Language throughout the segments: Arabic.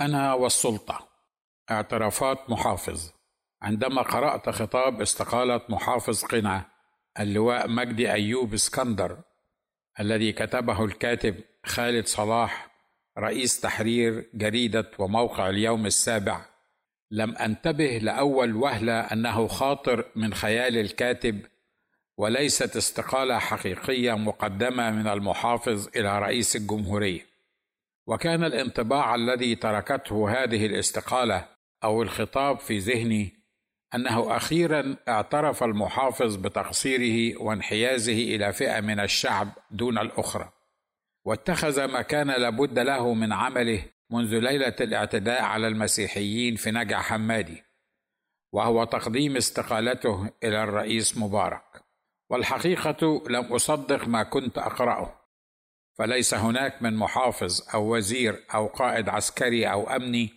أنا والسلطة. اعترافات محافظ. عندما قرأت خطاب استقالة محافظ قنا اللواء مجدي أيوب اسكندر الذي كتبه الكاتب خالد صلاح رئيس تحرير جريدة وموقع اليوم السابع لم أنتبه لأول وهلة أنه خاطر من خيال الكاتب وليست استقالة حقيقية مقدمة من المحافظ إلى رئيس الجمهورية. وكان الانطباع الذي تركته هذه الاستقالة أو الخطاب في ذهني أنه أخيرا اعترف المحافظ بتقصيره وانحيازه إلى فئة من الشعب دون الأخرى واتخذ ما كان لابد له من عمله منذ ليلة الاعتداء على المسيحيين في نجع حمادي وهو تقديم استقالته إلى الرئيس مبارك. والحقيقة لم أصدق ما كنت أقرأه. فليس هناك من محافظ أو وزير أو قائد عسكري أو أمني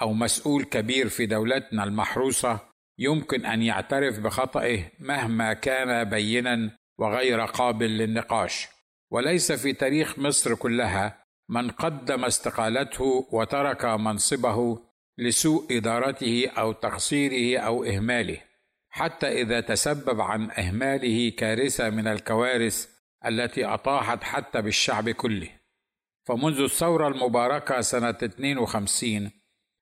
أو مسؤول كبير في دولتنا المحروسة يمكن أن يعترف بخطئه مهما كان بينا وغير قابل للنقاش. وليس في تاريخ مصر كلها من قدم استقالته وترك منصبه لسوء إدارته أو تقصيره أو إهماله. حتى إذا تسبب عن إهماله كارثة من الكوارث التي أطاحت حتى بالشعب كله. فمنذ الثورة المباركة سنة 52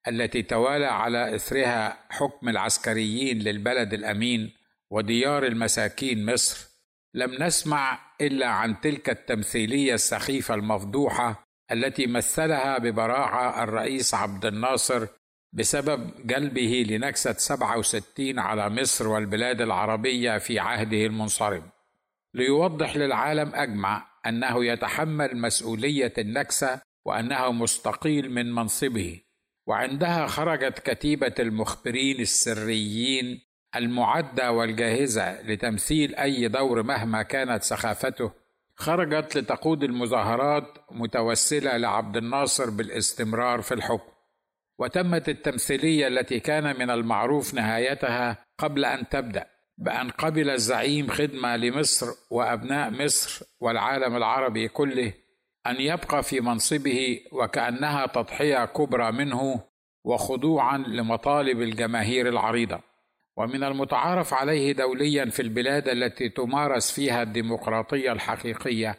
التي توالى على إثرها حكم العسكريين للبلد الأمين وديار المساكين مصر لم نسمع إلا عن تلك التمثيلية السخيفة المفضوحة التي مثلها ببراعة الرئيس عبد الناصر بسبب جلبه لنكسة 67 على مصر والبلاد العربية في عهده المنصرم. ليوضح للعالم أجمع أنه يتحمل مسؤولية النكسة وأنه مستقيل من منصبه. وعندها خرجت كتيبة المخبرين السريين المعدة والجاهزة لتمثيل أي دور مهما كانت سخافته. خرجت لتقود المظاهرات متوسلة لعبد الناصر بالاستمرار في الحكم. وتمت التمثيلية التي كان من المعروف نهايتها قبل أن تبدأ. بأن قبل الزعيم خدمة لمصر وأبناء مصر والعالم العربي كله أن يبقى في منصبه وكأنها تضحية كبرى منه وخضوعا لمطالب الجماهير العريضة. ومن المتعارف عليه دوليا في البلاد التي تمارس فيها الديمقراطية الحقيقية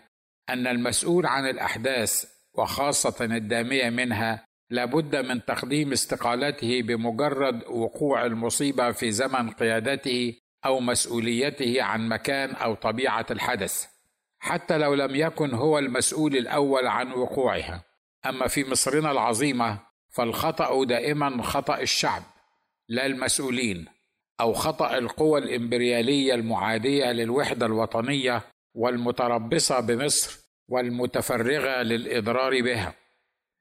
أن المسؤول عن الأحداث وخاصة الدامية منها لابد من تقديم استقالته بمجرد وقوع المصيبة في زمن قيادته أو مسؤوليته عن مكان أو طبيعة الحدث حتى لو لم يكن هو المسؤول الأول عن وقوعها. أما في مصرنا العظيمة فالخطأ دائما خطأ الشعب لا المسؤولين أو خطأ القوى الإمبريالية المعادية للوحدة الوطنية والمتربصة بمصر والمتفرغة للإضرار بها.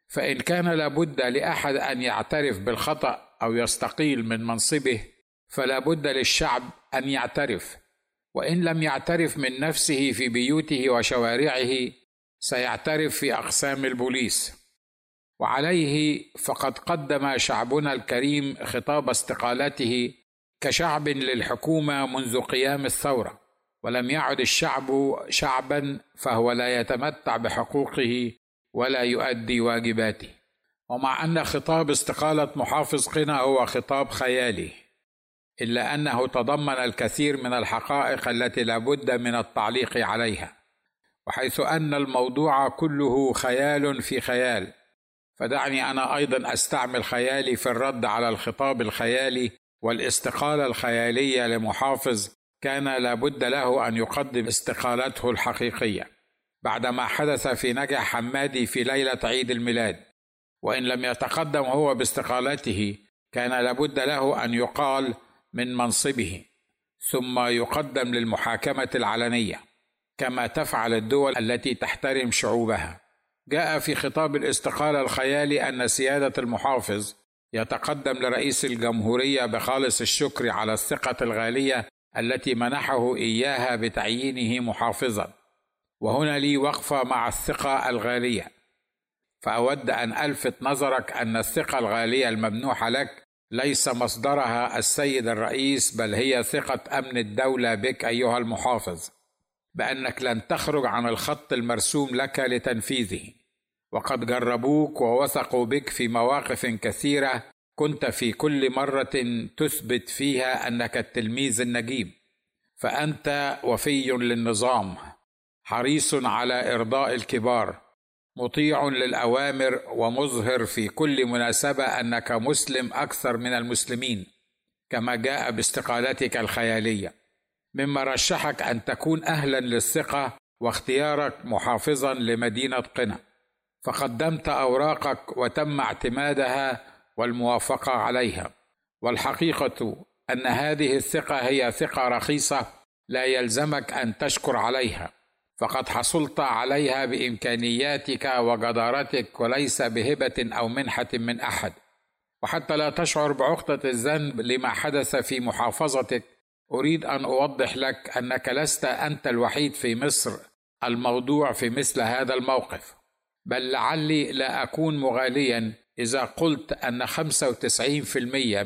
فإن كان لابد لأحد أن يعترف بالخطأ أو يستقيل من منصبه فلا بد للشعب أن يعترف وإن لم يعترف من نفسه في بيوته وشوارعه سيعترف في أقسام البوليس. وعليه فقد قدم شعبنا الكريم خطاب استقالته كشعب للحكومة منذ قيام الثورة ولم يعد الشعب شعبا فهو لا يتمتع بحقوقه ولا يؤدي واجباته. ومع أن خطاب استقالة محافظ قنا هو خطاب خيالي إلا أنه تضمن الكثير من الحقائق التي لا بد من التعليق عليها وحيث أن الموضوع كله خيال في خيال. فدعني أنا أيضا أستعمل خيالي في الرد على الخطاب الخيالي والاستقالة الخيالية لمحافظ كان لابد له أن يقدم استقالته الحقيقية بعدما حدث في نجع حمادي في ليلة عيد الميلاد. وإن لم يتقدم هو باستقالته كان لابد له أن يقال من منصبه ثم يقدم للمحاكمة العلنية كما تفعل الدول التي تحترم شعوبها. جاء في خطاب الاستقالة الخيالي أن سيادة المحافظ يتقدم لرئيس الجمهورية بخالص الشكر على الثقة الغالية التي منحه إياها بتعيينه محافظا. وهنا لي وقفة مع الثقة الغالية. فأود أن ألفت نظرك أن الثقة الغالية الممنوحة لك ليس مصدرها السيد الرئيس بل هي ثقة أمن الدولة بك أيها المحافظ بأنك لن تخرج عن الخط المرسوم لك لتنفيذه. وقد جربوك ووثقوا بك في مواقف كثيرة كنت في كل مرة تثبت فيها أنك التلميذ النجيب. فأنت وفي للنظام حريص على إرضاء الكبار. مطيع للأوامر ومظهر في كل مناسبة أنك مسلم أكثر من المسلمين كما جاء باستقالتك الخيالية. مما رشحك أن تكون أهلا للثقة واختيارك محافظا لمدينة قنا. فقدمت أوراقك وتم اعتمادها والموافقة عليها. والحقيقة أن هذه الثقة هي ثقة رخيصة لا يلزمك أن تشكر عليها. فقد حصلت عليها بإمكانياتك وجدارتك وليس بهبة أو منحة من أحد. وحتى لا تشعر بعقدة الذنب لما حدث في محافظتك أريد أن أوضح لك أنك لست أنت الوحيد في مصر الموضوع في مثل هذا الموقف. بل لعلي لا أكون مغاليا إذا قلت أن 95%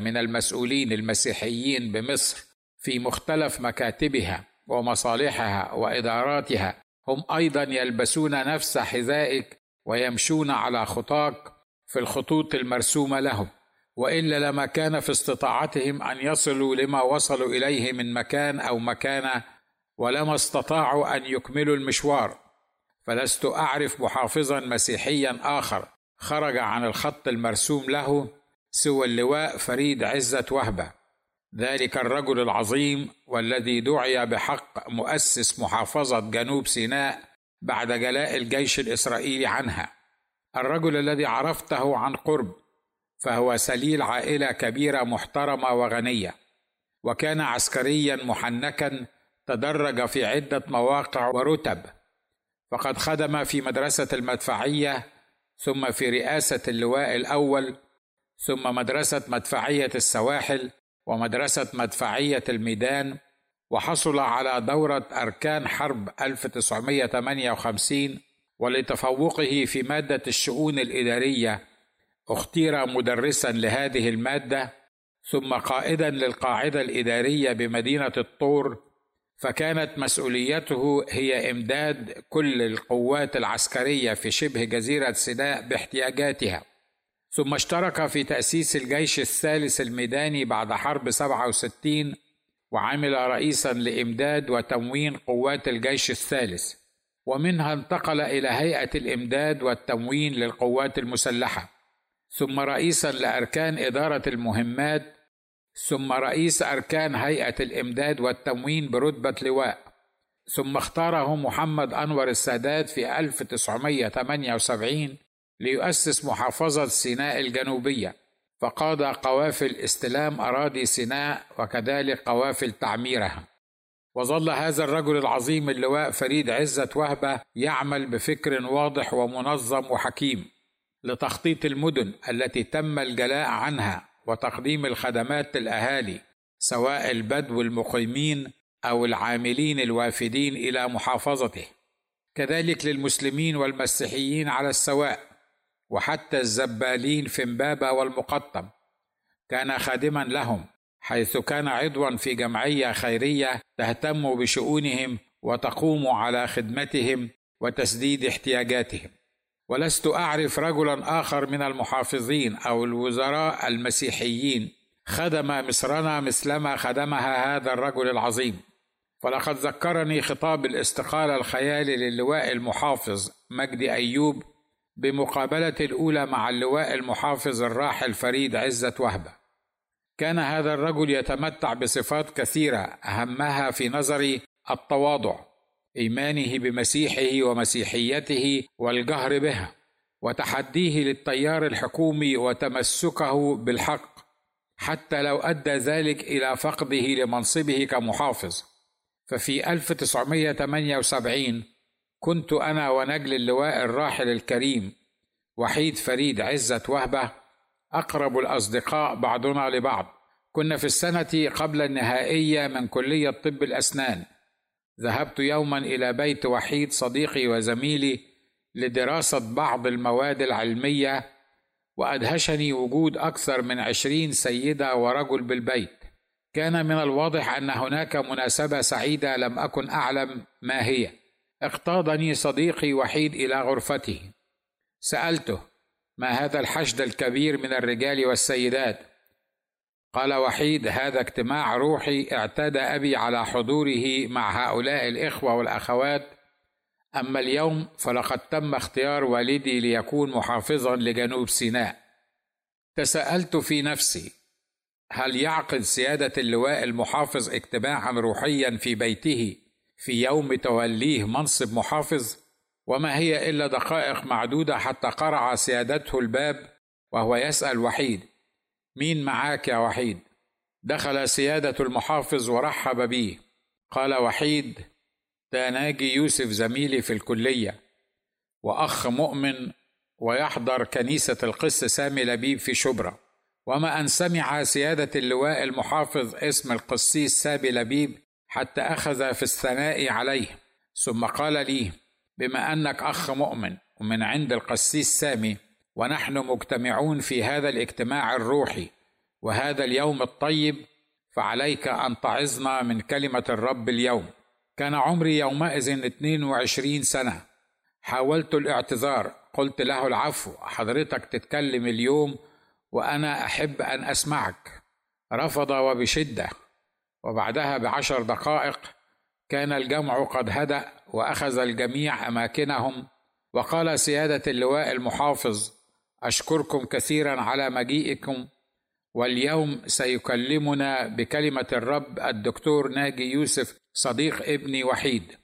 من المسؤولين المسيحيين بمصر في مختلف مكاتبها ومصالحها وإداراتها هم أيضا يلبسون نفس حذائك ويمشون على خطاك في الخطوط المرسومة لهم وإلا لما كان في استطاعتهم أن يصلوا لما وصلوا إليه من مكان أو مكانة ولما استطاعوا أن يكملوا المشوار. فلست أعرف محافظا مسيحيا آخر خرج عن الخط المرسوم له سوى اللواء فريد عزة وهبة. ذلك الرجل العظيم والذي دعي بحق مؤسس محافظة جنوب سيناء بعد جلاء الجيش الإسرائيلي عنها. الرجل الذي عرفته عن قرب فهو سليل عائلة كبيرة محترمة وغنية وكان عسكريا محنكا تدرج في عدة مواقع ورتب فقد خدم في مدرسة المدفعية ثم في رئاسة اللواء الأول ثم مدرسة مدفعية السواحل ومدرسة مدفعية الميدان وحصل على دورة أركان حرب 1958 ولتفوقه في مادة الشؤون الإدارية. اختير مدرسا لهذه المادة ثم قائدا للقاعدة الإدارية بمدينة الطور فكانت مسؤوليته هي إمداد كل القوات العسكرية في شبه جزيرة سيناء باحتياجاتها. ثم اشترك في تأسيس الجيش الثالث الميداني بعد حرب 67 وعمل رئيسا لإمداد وتموين قوات الجيش الثالث ومنها انتقل إلى هيئة الإمداد والتموين للقوات المسلحة ثم رئيسا لأركان إدارة المهمات ثم رئيس أركان هيئة الإمداد والتموين برتبة لواء ثم اختاره محمد أنور السادات في 1978 ليؤسس محافظة سيناء الجنوبية فقاد قوافل استلام أراضي سيناء وكذلك قوافل تعميرها. وظل هذا الرجل العظيم اللواء فريد عزة وهبة يعمل بفكر واضح ومنظم وحكيم لتخطيط المدن التي تم الجلاء عنها وتقديم الخدمات للاهالي سواء البدو المقيمين أو العاملين الوافدين إلى محافظته. كذلك للمسلمين والمسيحيين على السواء. وحتى الزبالين في امبابه والمقطم. كان خادما لهم حيث كان عضوا في جمعية خيرية تهتم بشؤونهم وتقوم على خدمتهم وتسديد احتياجاتهم. ولست أعرف رجلا آخر من المحافظين أو الوزراء المسيحيين خدم مصرنا مثلما خدمها هذا الرجل العظيم. فلقد ذكرني خطاب الاستقالة الخيالي للواء المحافظ مجدي أيوب بمقابلة الأولى مع اللواء المحافظ الراحل فريد عزة وهبة. كان هذا الرجل يتمتع بصفات كثيرة أهمها في نظري التواضع إيمانه بمسيحه ومسيحيته والجهر بها وتحديه للتيار الحكومي وتمسكه بالحق حتى لو أدى ذلك إلى فقده لمنصبه كمحافظ. ففي 1978 كنت أنا ونجل اللواء الراحل الكريم وحيد فريد عزة وهبة أقرب الأصدقاء بعضنا لبعض. كنا في السنة قبل النهائية من كلية طب الأسنان. ذهبت يوما إلى بيت وحيد صديقي وزميلي لدراسة بعض المواد العلمية وأدهشني وجود أكثر من عشرين سيدة ورجل بالبيت. كان من الواضح أن هناك مناسبة سعيدة لم أكن أعلم ما هي. اقتادني صديقي وحيد إلى غرفته. سألته ما هذا الحشد الكبير من الرجال والسيدات؟ قال وحيد هذا اجتماع روحي اعتاد أبي على حضوره مع هؤلاء الإخوة والأخوات. أما اليوم فلقد تم اختيار والدي ليكون محافظا لجنوب سيناء. تساءلت في نفسي هل يعقد سيادة اللواء المحافظ اجتماعا روحيا في بيته في يوم توليه منصب محافظ وما هي إلا دقائق معدودة حتى قرع سيادته الباب وهو يسأل وحيد مين معاك يا وحيد؟ دخل سيادة المحافظ ورحب بي قال وحيد ده ناجي يوسف زميلي في الكلية وأخ مؤمن ويحضر كنيسة القس سامي لبيب في شبرا وما أن سمع سيادة اللواء المحافظ اسم القسيس سامي لبيب حتى أخذ في الثناء عليه. ثم قال لي بما أنك أخ مؤمن ومن عند القسيس سامي ونحن مجتمعون في هذا الاجتماع الروحي وهذا اليوم الطيب فعليك أن تعظنا من كلمة الرب اليوم. كان عمري يومئذ 22 سنة. حاولت الاعتذار قلت له العفو حضرتك تتكلم اليوم وأنا أحب أن أسمعك. رفض وبشدة. وبعدها بعشر دقائق كان الجمع قد هدأ وأخذ الجميع أماكنهم. وقال سيادة اللواء المحافظ أشكركم كثيرا على مجيئكم واليوم سيكلمنا بكلمة الرب الدكتور ناجي يوسف صديق ابني وحيد.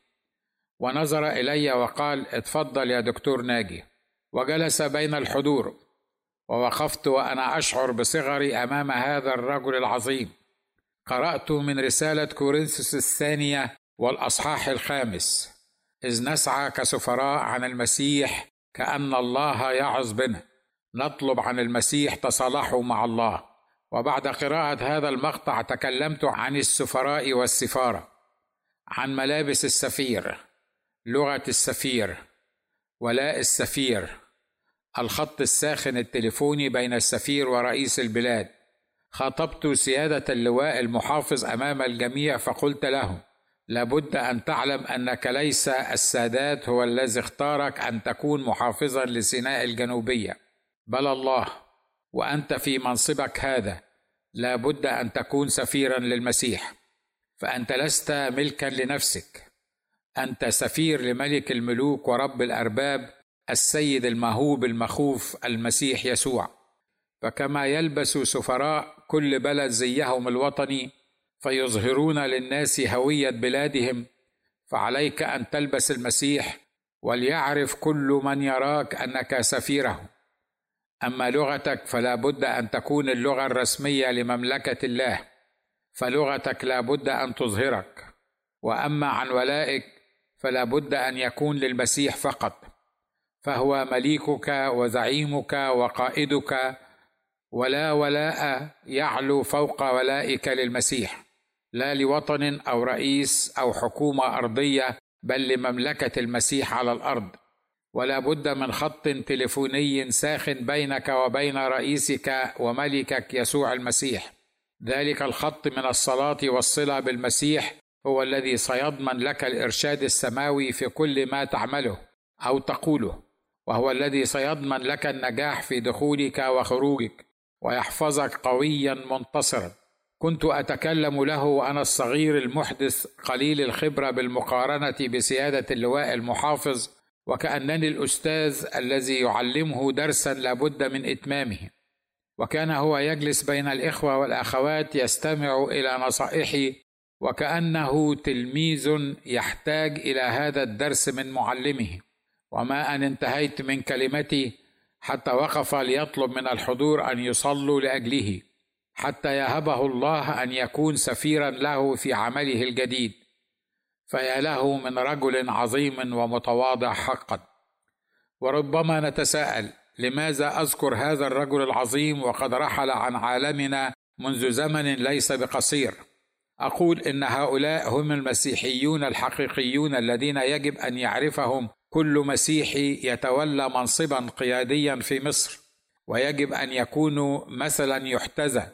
ونظر إلي وقال اتفضل يا دكتور ناجي. وجلس بين الحضور ووقفت وأنا أشعر بصغري أمام هذا الرجل العظيم. قرأت من رسالة كورنثوس الثانية والأصحاح الخامس. إذ نسعى كسفراء عن المسيح كأن الله يعظ بنا. نطلب عن المسيح تصالحوا مع الله. وبعد قراءة هذا المقطع تكلمت عن السفراء والسفارة. عن ملابس السفير لغة السفير ولاء السفير الخط الساخن التليفوني بين السفير ورئيس البلاد. خاطبت سيادة اللواء المحافظ أمام الجميع فقلت له لابد أن تعلم أنك ليس السادات هو الذي اختارك أن تكون محافظا لسيناء الجنوبية. بل الله وأنت في منصبك هذا. لابد أن تكون سفيرا للمسيح. فأنت لست ملكا لنفسك. أنت سفير لملك الملوك ورب الأرباب السيد المهوب المخوف المسيح يسوع. فكما يلبس سفراء كل بلد زيهم الوطني فيظهرون للناس هوية بلادهم فعليك أن تلبس المسيح وليعرف كل من يراك أنك سفيره. أما لغتك فلا بد أن تكون اللغة الرسمية لمملكة الله فلغتك لا بد أن تظهرك. وأما عن ولائك فلا بد أن يكون للمسيح فقط فهو مليكك وزعيمك وقائدك ولا ولاء يعلو فوق ولائك للمسيح لا لوطن أو رئيس أو حكومة أرضية بل لمملكة المسيح على الأرض. ولا بد من خط تليفوني ساخن بينك وبين رئيسك وملكك يسوع المسيح. ذلك الخط من الصلاة والصلة بالمسيح هو الذي سيضمن لك الإرشاد السماوي في كل ما تعمله أو تقوله وهو الذي سيضمن لك النجاح في دخولك وخروجك. ويحفظك قويا منتصرا. كنت أتكلم له وأنا الصغير المحدث قليل الخبرة بالمقارنة بسيادة اللواء المحافظ وكأنني الأستاذ الذي يعلمه درسا لابد من إتمامه. وكان هو يجلس بين الإخوة والأخوات يستمع إلى نصائحي وكأنه تلميذ يحتاج إلى هذا الدرس من معلمه. وما أن انتهيت من كلمتي حتى وقف ليطلب من الحضور أن يصلوا لأجله حتى يهبه الله أن يكون سفيرا له في عمله الجديد. فيا له من رجل عظيم ومتواضع حقا. وربما نتساءل لماذا أذكر هذا الرجل العظيم وقد رحل عن عالمنا منذ زمن ليس بقصير؟ أقول إن هؤلاء هم المسيحيون الحقيقيون الذين يجب أن يعرفهم كل مسيحي يتولى منصبا قياديا في مصر ويجب أن يكونوا مثلا يحتذى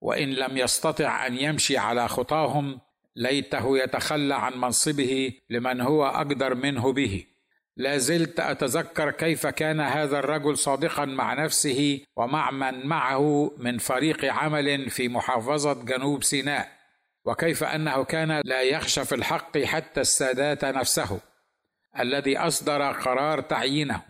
وإن لم يستطع أن يمشي على خطاهم ليته يتخلى عن منصبه لمن هو أقدر منه به. لا زلت أتذكر كيف كان هذا الرجل صادقا مع نفسه ومع من معه من فريق عمل في محافظة جنوب سيناء وكيف أنه كان لا يخشى في الحق حتى السادات نفسه. الذي أصدر قرار تعيينه.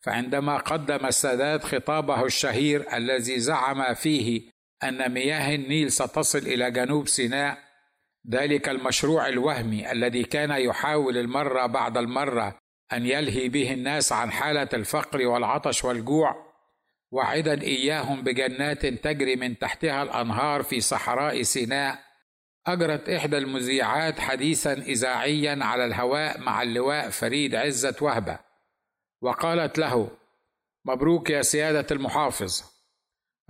فعندما قدم السادات خطابه الشهير الذي زعم فيه أن مياه النيل ستصل إلى جنوب سيناء ذلك المشروع الوهمي الذي كان يحاول المرة بعد المرة أن يلهي به الناس عن حالة الفقر والعطش والجوع وعدا إياهم بجنات تجري من تحتها الأنهار في صحراء سيناء. أجرت إحدى المذيعات حديثا اذاعيا على الهواء مع اللواء فريد عزه وهبة وقالت له مبروك يا سيادة المحافظ.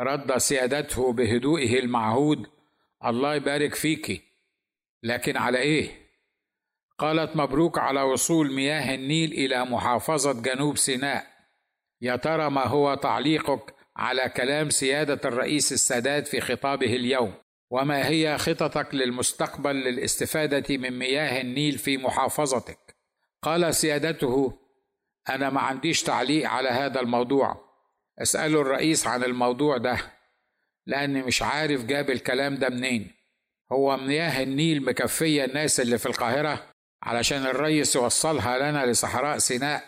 رد سيادته بهدوئه المعهود الله يبارك فيك. لكن على إيه؟ قالت مبروك على وصول مياه النيل إلى محافظة جنوب سيناء. يا ترى ما هو تعليقك على كلام سيادة الرئيس السادات في خطابه اليوم؟ وما هي خططك للمستقبل للاستفادة من مياه النيل في محافظتك؟ قال سيادته أنا ما عنديش تعليق على هذا الموضوع. اساله الرئيس عن الموضوع ده لأني مش عارف جاب الكلام ده منين. هو مياه النيل مكفية الناس اللي في القاهرة؟ علشان الرئيس يوصلها لنا لصحراء سيناء.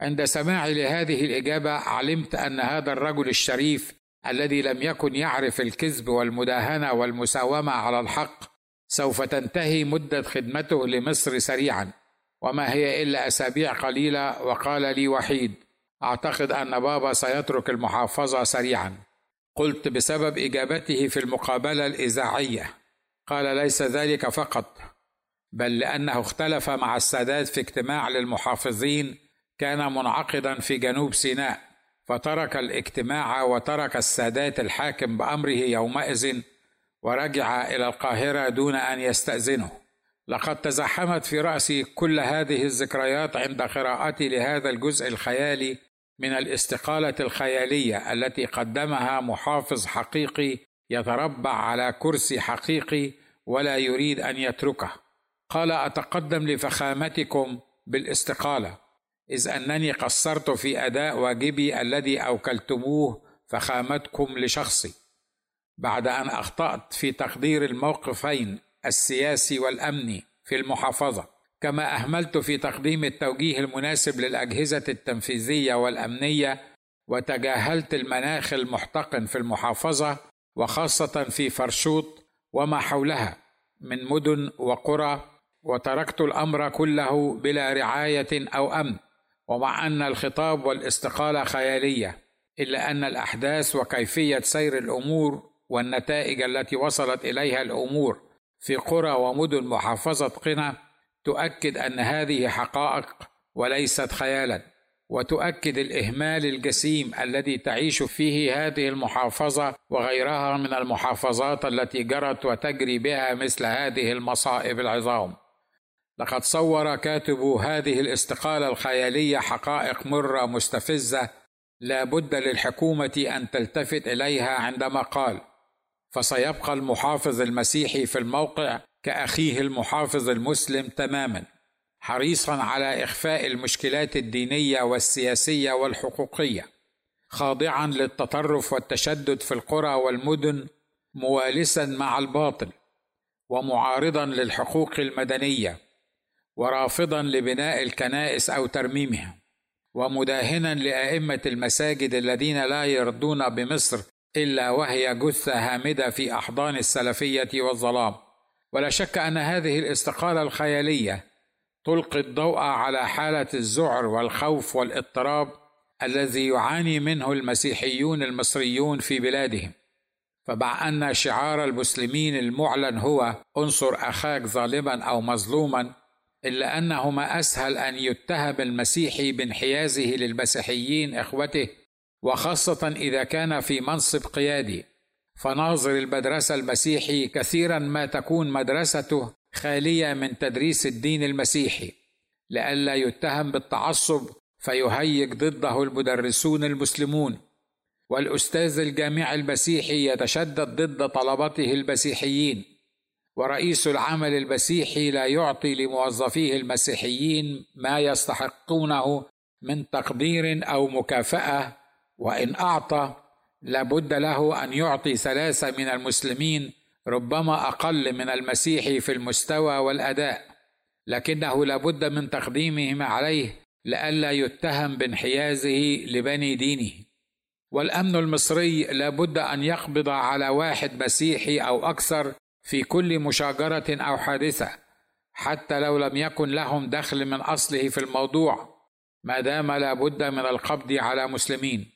عند سماعي لهذه الإجابة علمت أن هذا الرجل الشريف الذي لم يكن يعرف الكذب والمداهنة والمساومة على الحق سوف تنتهي مدة خدمته لمصر سريعا. وما هي إلا أسابيع قليلة وقال لي وحيد أعتقد أن بابا سيترك المحافظة سريعا. قلت بسبب إجابته في المقابلة الإذاعية. قال ليس ذلك فقط بل لأنه اختلف مع السادات في اجتماع للمحافظين كان منعقدا في جنوب سيناء. فترك الاجتماع وترك السادات الحاكم بأمره يومئذ ورجع إلى القاهرة دون أن يستأذنه. لقد تزحمت في رأسي كل هذه الذكريات عند قراءتي لهذا الجزء الخيالي من الاستقالة الخيالية التي قدمها محافظ حقيقي يتربع على كرسي حقيقي ولا يريد أن يتركه. قال أتقدم لفخامتكم بالاستقالة. إذ أنني قصرت في أداء واجبي الذي أوكلتموه فخامتكم لشخصي. بعد أن أخطأت في تقدير الموقفين السياسي والأمني في المحافظة كما أهملت في تقديم التوجيه المناسب للأجهزة التنفيذية والأمنية وتجاهلت المناخ المحتقن في المحافظة وخاصة في فرشوط وما حولها من مدن وقرى وتركت الأمر كله بلا رعاية أو أمن. ومع أن الخطاب والاستقالة خيالية إلا أن الأحداث وكيفية سير الأمور والنتائج التي وصلت إليها الأمور في قرى ومدن محافظة قنا تؤكد أن هذه حقائق وليست خيالا وتؤكد الإهمال الجسيم الذي تعيش فيه هذه المحافظة وغيرها من المحافظات التي جرت وتجري بها مثل هذه المصائب العظام. لقد صور كاتب هذه الاستقالة الخيالية حقائق مرة مستفزة لا بد للحكومة أن تلتفت إليها عندما قال فسيبقى المحافظ المسيحي في الموقع كأخيه المحافظ المسلم تماما حريصا على إخفاء المشكلات الدينية والسياسية والحقوقية خاضعا للتطرف والتشدد في القرى والمدن موالسا مع الباطل ومعارضا للحقوق المدنية. ورافضا لبناء الكنائس أو ترميمها ومداهنا لأئمة المساجد الذين لا يرضون بمصر إلا وهي جثة هامدة في أحضان السلفية والظلام. ولا شك أن هذه الاستقالة الخيالية تلقي الضوء على حالة الذعر والخوف والاضطراب الذي يعاني منه المسيحيون المصريون في بلادهم. فمع أن شعار المسلمين المعلن هو انصر أخاك ظالما أو مظلوما إلا انه ما أسهل أن يتهم المسيحي بانحيازه للمسيحيين إخوته وخاصة إذا كان في منصب قيادي. فناظر المدرسة المسيحي كثيرا ما تكون مدرسته خالية من تدريس الدين المسيحي لئلا يتهم بالتعصب فيهيج ضده المدرسون المسلمون. والأستاذ الجامعي المسيحي يتشدد ضد طلبته المسيحيين. ورئيس العمل المسيحي لا يعطي لموظفيه المسيحيين ما يستحقونه من تقدير أو مكافأة وإن أعطى لابد له أن يعطي ثلاثة من المسلمين ربما أقل من المسيحي في المستوى والأداء لكنه لابد من تقديمهم عليه لئلا يتهم بانحيازه لبني دينه. والأمن المصري لابد أن يقبض على واحد مسيحي أو أكثر في كل مشاجرة أو حادثة حتى لو لم يكن لهم دخل من أصله في الموضوع ما دام لابد من القبض على مسلمين.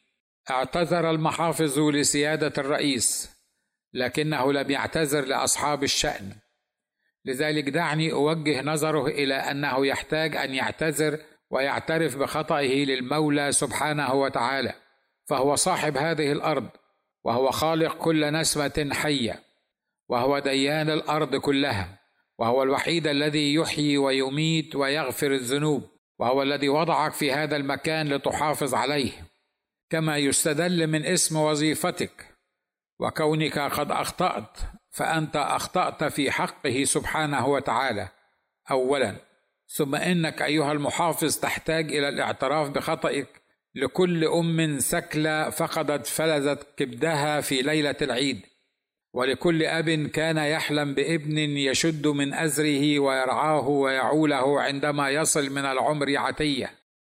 اعتذر المحافظ لسيادة الرئيس لكنه لم يعتذر لأصحاب الشأن. لذلك دعني أوجه نظره إلى أنه يحتاج أن يعتذر ويعترف بخطئه للمولى سبحانه وتعالى فهو صاحب هذه الأرض وهو خالق كل نسمة حية. وهو ديان الأرض كلها وهو الوحيد الذي يحيي ويميت ويغفر الذنوب وهو الذي وضعك في هذا المكان لتحافظ عليه. كما يستدل من اسم وظيفتك وكونك قد أخطأت فأنت أخطأت في حقه سبحانه وتعالى. اولا ثم إنك أيها المحافظ تحتاج إلى الاعتراف بخطئك. لكل أم سكلى فقدت فلذت كبدها في ليلة العيد. ولكل أب كان يحلم بابن يشد من أزره ويرعاه ويعوله عندما يصل من العمر عتية.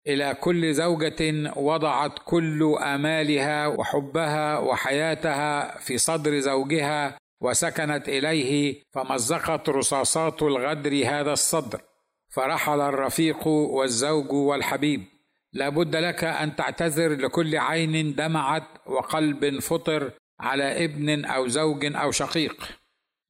إلى كل زوجة وضعت كل أمالها وحبها وحياتها في صدر زوجها وسكنت إليه فمزقت رصاصات الغدر هذا الصدر. فرحل الرفيق والزوج والحبيب. لا بد لك أن تعتذر لكل عين دمعت وقلب فطر على ابن أو زوج أو شقيق.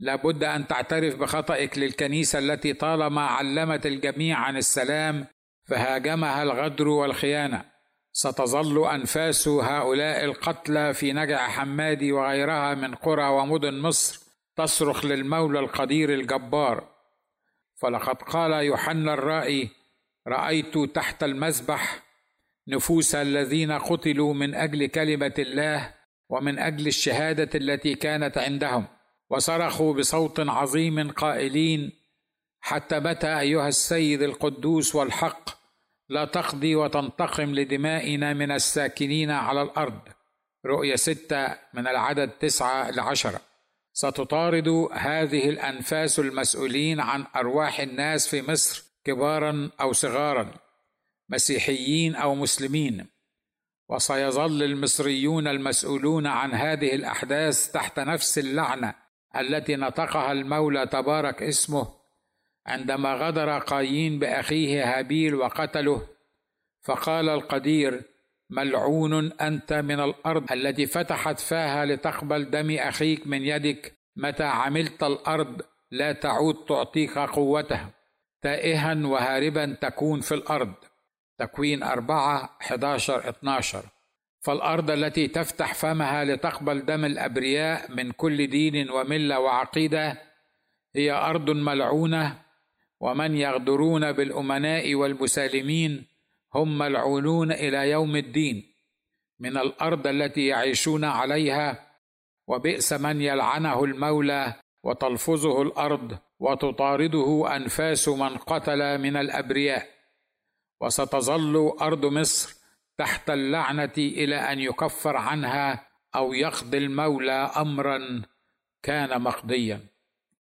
لا بد أن تعترف بخطئك للكنيسة التي طالما علمت الجميع عن السلام فهاجمها الغدر والخيانة. ستظل أنفاس هؤلاء القتلى في نجع حمادي وغيرها من قرى ومدن مصر تصرخ للمولى القدير الجبار. فلقد قال يوحنا الرائي رأيت تحت المذبح نفوس الذين قتلوا من أجل كلمة الله ومن أجل الشهادة التي كانت عندهم. وصرخوا بصوت عظيم قائلين حتى متى أيها السيد القدوس والحق لا تقضي وتنتقم لدمائنا من الساكنين على الأرض؟ رؤية ستة من العدد تسعة لعشرة. ستطارد هذه الأنفاس المسؤولين عن أرواح الناس في مصر كبارا أو صغارا مسيحيين أو مسلمين. وسيظل المصريون المسؤولون عن هذه الأحداث تحت نفس اللعنة التي نطقها المولى تبارك اسمه عندما غدر قايين بأخيه هابيل وقتله فقال القدير ملعون أنت من الأرض التي فتحت فاها لتقبل دم أخيك من يدك. متى عملت الأرض لا تعود تعطيك قوتها تائها وهاربا تكون في الأرض. تكوين أربعة 11 12 فالأرض التي تفتح فمها لتقبل دم الأبرياء من كل دين وملة وعقيدة هي أرض ملعونة ومن يغدرون بالأمناء والمسالمين هم ملعونون إلى يوم الدين. من الأرض التي يعيشون عليها وبئس من يلعنه المولى وتلفظه الأرض وتطارده أنفاس من قتل من الأبرياء. وستظل أرض مصر تحت اللعنة إلى أن يكفر عنها أو يقضي المولى امرا كان مقضيا.